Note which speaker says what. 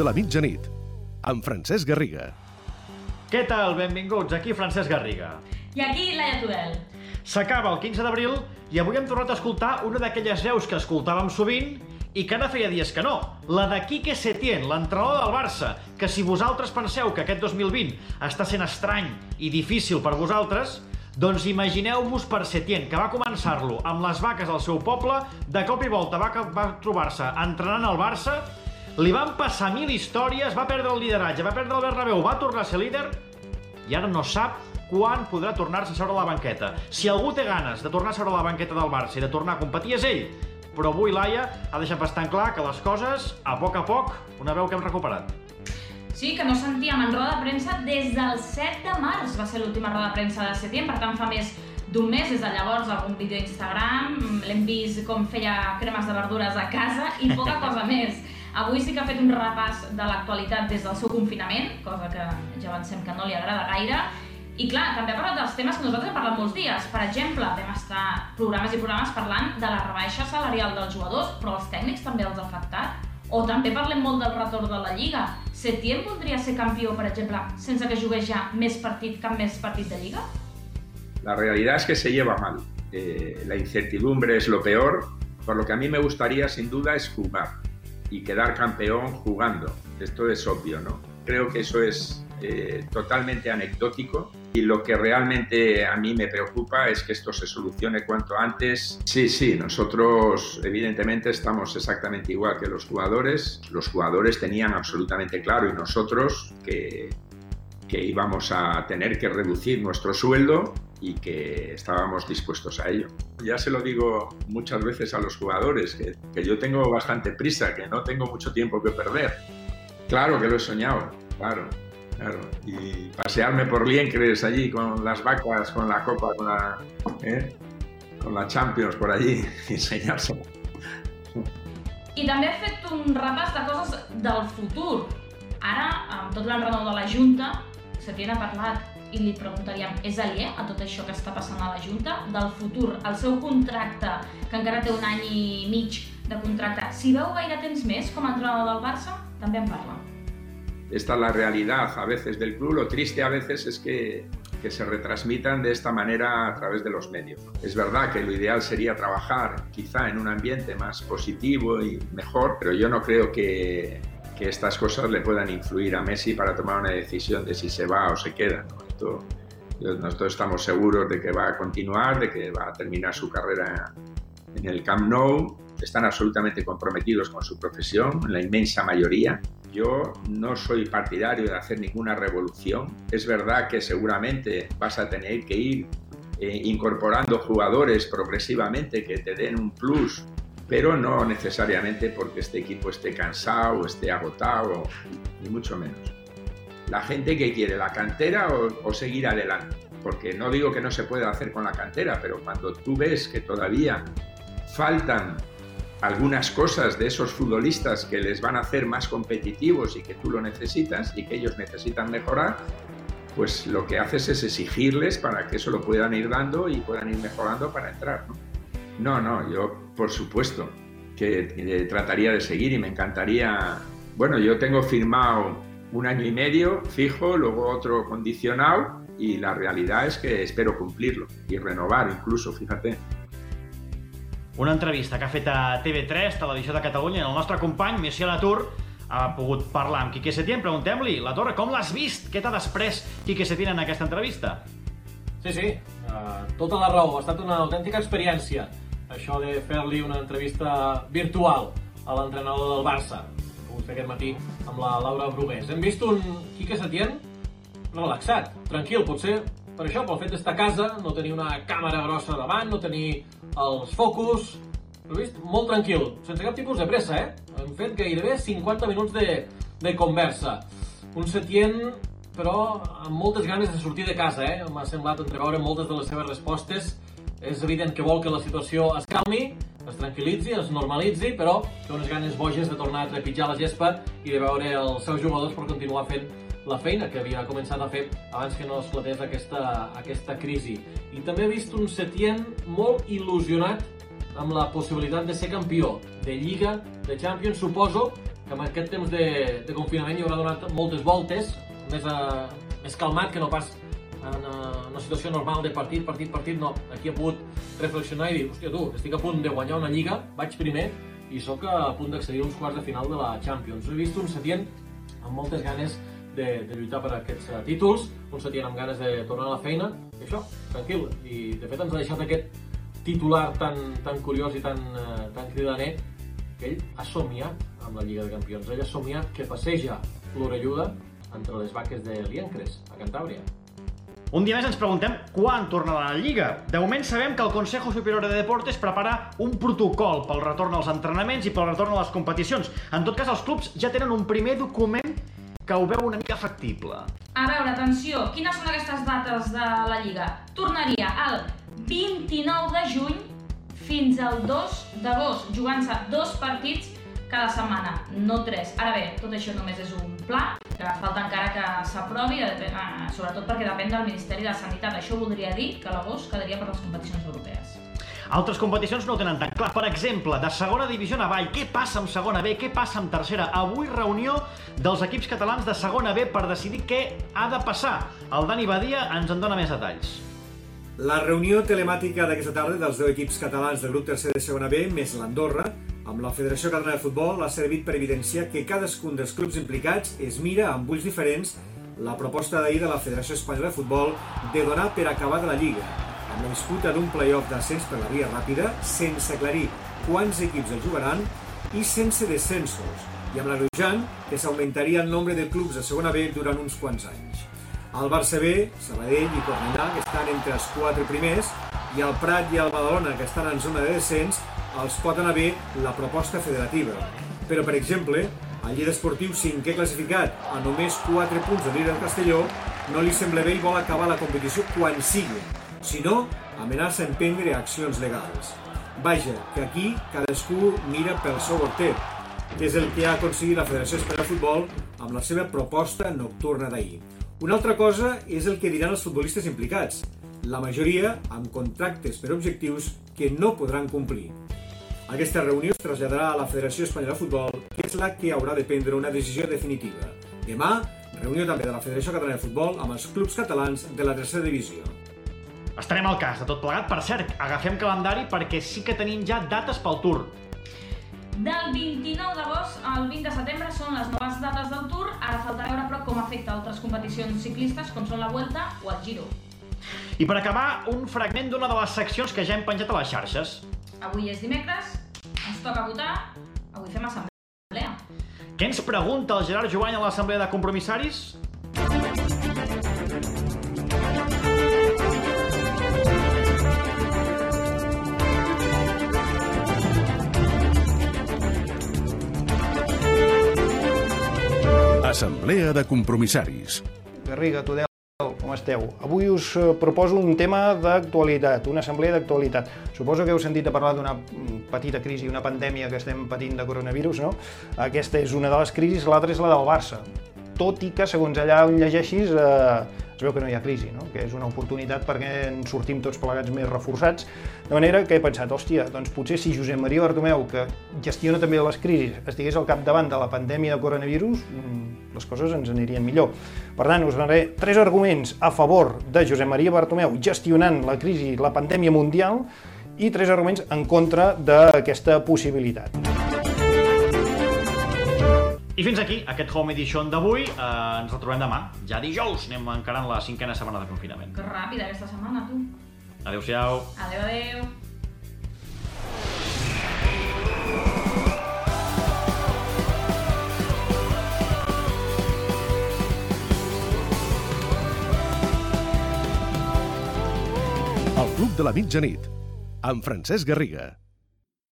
Speaker 1: de la mitjanit, amb Francesc Garriga.
Speaker 2: Què tal? Benvinguts, aquí Francesc Garriga.
Speaker 3: I aquí Laia Tudel.
Speaker 2: S'acaba el 15 d'abril i avui hem tornat a escoltar una d'aquelles veus que escoltàvem sovint i que ara feia dies que no. La de Quique Setién, l'entrenador del Barça, que si vosaltres penseu que aquest 2020 està sent estrany i difícil per vosaltres, doncs imagineu-vos per Setién, que va començar-lo amb les vaques al seu poble, de cop i volta va, va trobar-se entrenant al Barça, li van passar mil històries, va perdre el lideratge, va perdre el Bernabéu, va tornar a ser líder i ara no sap quan podrà tornar-se a seure a la banqueta. Si algú té ganes de tornar a seure a la banqueta del Barça i de tornar a competir és ell, però avui Laia ha deixat bastant clar que les coses, a poc a poc, una veu que hem recuperat.
Speaker 3: Sí, que no sentíem en roda de premsa des del 7 de març, va ser l'última roda de premsa de setembre, per tant fa més d'un mes, des de llavors algun vídeo a Instagram, l'hem vist com feia cremes de verdures a casa i poca cosa més. Avui sí que ha fet un repàs de l'actualitat des del seu confinament, cosa que ja avancem que no li agrada gaire, i clar, també ha parlat dels temes que nosaltres hem parlat molts dies. Per exemple, vam estar programes i programes parlant de la rebaixa salarial dels jugadors, però els tècnics també els ha afectat. O també parlem molt del retorn de la Lliga. Setién voldria ser campió, per exemple, sense que jugués ja més partit, cap més partit de Lliga?
Speaker 4: La realidad es que se lleva mal. Eh, la incertidumbre es lo peor, por lo que a mí me gustaría sin duda es jugar y quedar campeón jugando. Esto es obvio, ¿no? Creo que eso es eh, totalmente anecdótico y lo que realmente a mí me preocupa es que esto se solucione cuanto antes. Sí, sí, nosotros evidentemente estamos exactamente igual que los jugadores. Los jugadores tenían absolutamente claro y nosotros que, que íbamos a tener que reducir nuestro sueldo y que estábamos dispuestos a ello. Ya se lo digo muchas veces a los jugadores, que, que yo tengo bastante prisa, que no tengo mucho tiempo que perder. Claro que lo he soñado, claro. Claro, y pasearme por Liencres allí con las vacas, con la copa, con la, ¿eh? con la Champions por allí, i ensenyar-se.
Speaker 3: I també ha fet un repàs de coses del futur. Ara, amb tot l'enrenou de la Junta, Setién ha parlat i li preguntaríem, és aliè a tot això que està passant a la Junta? Del futur, el seu contracte, que encara té un any i mig de contracte, si veu gaire temps més com a entrenador del Barça, també en parla.
Speaker 4: esta es la realidad a veces del club. Lo triste a veces es que, que, se retransmitan de esta manera a través de los medios. Es verdad que lo ideal sería trabajar quizá en un ambiente más positivo y mejor, pero yo no creo que, que estas cosas le puedan influir a Messi para tomar una decisión de si se va o se queda. ¿no? Esto, nosotros estamos seguros de que va a continuar, de que va a terminar su carrera en el Camp Nou. Están absolutamente comprometidos con su profesión, la inmensa mayoría. Yo no soy partidario de hacer ninguna revolución. Es verdad que seguramente vas a tener que ir eh, incorporando jugadores progresivamente que te den un plus, pero no necesariamente porque este equipo esté cansado esté agotado, ni mucho menos. La gente que quiere la cantera o, seguir adelante, porque no digo que no se pueda hacer con la cantera, pero cuando tú ves que todavía faltan algunas cosas de esos futbolistas que les van a hacer más competitivos y que tú lo necesitas y que ellos necesitan mejorar, pues lo que haces es exigirles para que eso lo puedan ir dando y puedan ir mejorando para entrar. No, no, no yo por supuesto que eh, trataría de seguir y me encantaría, bueno, yo tengo firmado un año y medio fijo, luego otro condicionado y la realidad es que espero cumplirlo y renovar incluso, fíjate.
Speaker 2: Una entrevista que ha fet a TV3, Televisió de Catalunya, el nostre company, Michel Latour, ha pogut parlar amb Quique Setién. Preguntem-li, la Torre, com l'has vist? Què t'ha després Quique Setién en aquesta entrevista?
Speaker 5: Sí, sí, uh, tota la raó. Ha estat una autèntica experiència, això de fer-li una entrevista virtual a l'entrenador del Barça, que fer aquest matí amb la Laura Brugués. Hem vist un Quique Setién relaxat, tranquil, potser per això, pel fet d'estar a casa, no tenir una càmera grossa davant, no tenir els focus... L'he vist molt tranquil, sense cap tipus de pressa, eh? Hem fet gairebé 50 minuts de, de conversa. Un Setién, però amb moltes ganes de sortir de casa, eh? M'ha semblat entreveure moltes de les seves respostes. És evident que vol que la situació es calmi, es tranquil·litzi, es normalitzi, però té unes ganes boges de tornar a trepitjar la gespa i de veure els seus jugadors per continuar fent la feina que havia començat a fer abans que no esclatés aquesta, aquesta crisi. I també he vist un Setién molt il·lusionat amb la possibilitat de ser campió de Lliga, de Champions. Suposo que en aquest temps de, de confinament hi haurà donat moltes voltes, més, a, més calmat que no pas en una situació normal de partit, partit, partit, no. Aquí ha pogut reflexionar i dir, hòstia tu, estic a punt de guanyar una lliga, vaig primer i sóc a punt d'accedir a uns quarts de final de la Champions. He vist un Setien amb moltes ganes de, de lluitar per aquests uh, títols, un Setien amb ganes de tornar a la feina, i això, tranquil. I de fet ens ha deixat aquest titular tan, tan curiós i tan, uh, tan cridaner que ell ha somiat amb la Lliga de Campions. Ell ha somiat que passeja l'orelluda entre les vaques de Liencres, a Cantàbria.
Speaker 2: Un dia més ens preguntem quan tornarà la Lliga. De moment sabem que el Consejo Superior de Deportes prepara un protocol pel retorn als entrenaments i pel retorn a les competicions. En tot cas, els clubs ja tenen un primer document que ho veu una mica factible.
Speaker 3: A veure, atenció, quines són aquestes dates de la Lliga? Tornaria el 29 de juny fins al 2 d'agost, jugant-se dos partits cada setmana, no tres. Ara bé, tot això només és un pla, que falta encara que s'aprovi, eh, sobretot perquè depèn del Ministeri de Sanitat. Això voldria dir que l'agost quedaria per les competicions europees.
Speaker 2: Altres competicions no ho tenen tan clar. Per exemple, de segona divisió en avall, què passa amb segona B, què passa amb tercera? Avui reunió dels equips catalans de segona B per decidir què ha de passar. El Dani Badia ens en dona més detalls.
Speaker 6: La reunió telemàtica d'aquesta tarda dels 10 equips catalans del grup tercer de segona B, més l'Andorra, amb la Federació Catalana de Futbol, ha servit per evidenciar que cadascun dels clubs implicats es mira amb ulls diferents la proposta d'ahir de la Federació Espanyola de Futbol de donar per acabada la Lliga, amb la disputa d'un play-off d'ascens per la via ràpida, sense aclarir quants equips el jugaran i sense descensos, i amb l'agreujant que s'augmentaria el nombre de clubs de segona B durant uns quants anys. El Barça B, Sabadell i Cornellà, que estan entre els quatre primers, i el Prat i el Badalona, que estan en zona de descens, els pot anar bé la proposta federativa. Però, per exemple, al Lleida Esportiu cinquè classificat a només 4 punts de líder Castelló no li sembla bé i vol acabar la competició quan sigui. Si no, amenaça emprendre accions legals. Vaja, que aquí cadascú mira pel seu hortet, que és el que ha aconseguit la Federació Espanyola de Futbol amb la seva proposta nocturna d'ahir. Una altra cosa és el que diran els futbolistes implicats, la majoria amb contractes per objectius que no podran complir. Aquesta reunió es traslladarà a la Federació Espanyola de Futbol, que és la que haurà de prendre una decisió definitiva. Demà, reunió també de la Federació Catalana de Futbol amb els clubs catalans de la tercera divisió.
Speaker 2: Estarem al cas de tot plegat. Per cert, agafem calendari perquè sí que tenim ja dates pel Tour.
Speaker 3: Del 29 d'agost al 20 de setembre són les noves dates del Tour. Ara falta veure però com afecta altres competicions ciclistes com són la Vuelta o el Giro.
Speaker 2: I per acabar, un fragment d'una de les seccions que ja hem penjat a les xarxes.
Speaker 3: Avui és dimecres, ens toca votar, avui fem assemblea.
Speaker 2: Què ens pregunta el Gerard Jovany a l'Assemblea de Compromissaris?
Speaker 1: Assemblea de compromissaris.
Speaker 7: Garriga, Tudel, com esteu? Avui us eh, proposo un tema d'actualitat, una assemblea d'actualitat. Suposo que heu sentit a parlar d'una mm, petita crisi, una pandèmia que estem patint de coronavirus, no? Aquesta és una de les crisis, l'altra és la del Barça. Tot i que, segons allà on llegeixis, eh, es veu que no hi ha crisi, no? que és una oportunitat perquè en sortim tots plegats més reforçats. De manera que he pensat, hòstia, doncs potser si Josep Maria Bartomeu, que gestiona també les crisis, estigués al capdavant de la pandèmia de coronavirus, mm, les coses ens anirien millor. Per tant, us donaré tres arguments a favor de Josep Maria Bartomeu gestionant la crisi, la pandèmia mundial, i tres arguments en contra d'aquesta possibilitat.
Speaker 2: I fins aquí aquest Home Edition d'avui. Eh, ens retrobem demà. Ja dijous anem encarant la cinquena setmana de confinament.
Speaker 3: Que ràpida aquesta setmana, tu.
Speaker 2: Adéu-siau.
Speaker 3: Adéu, adéu.
Speaker 1: El Club de la Mitjanit, amb Francesc Garriga.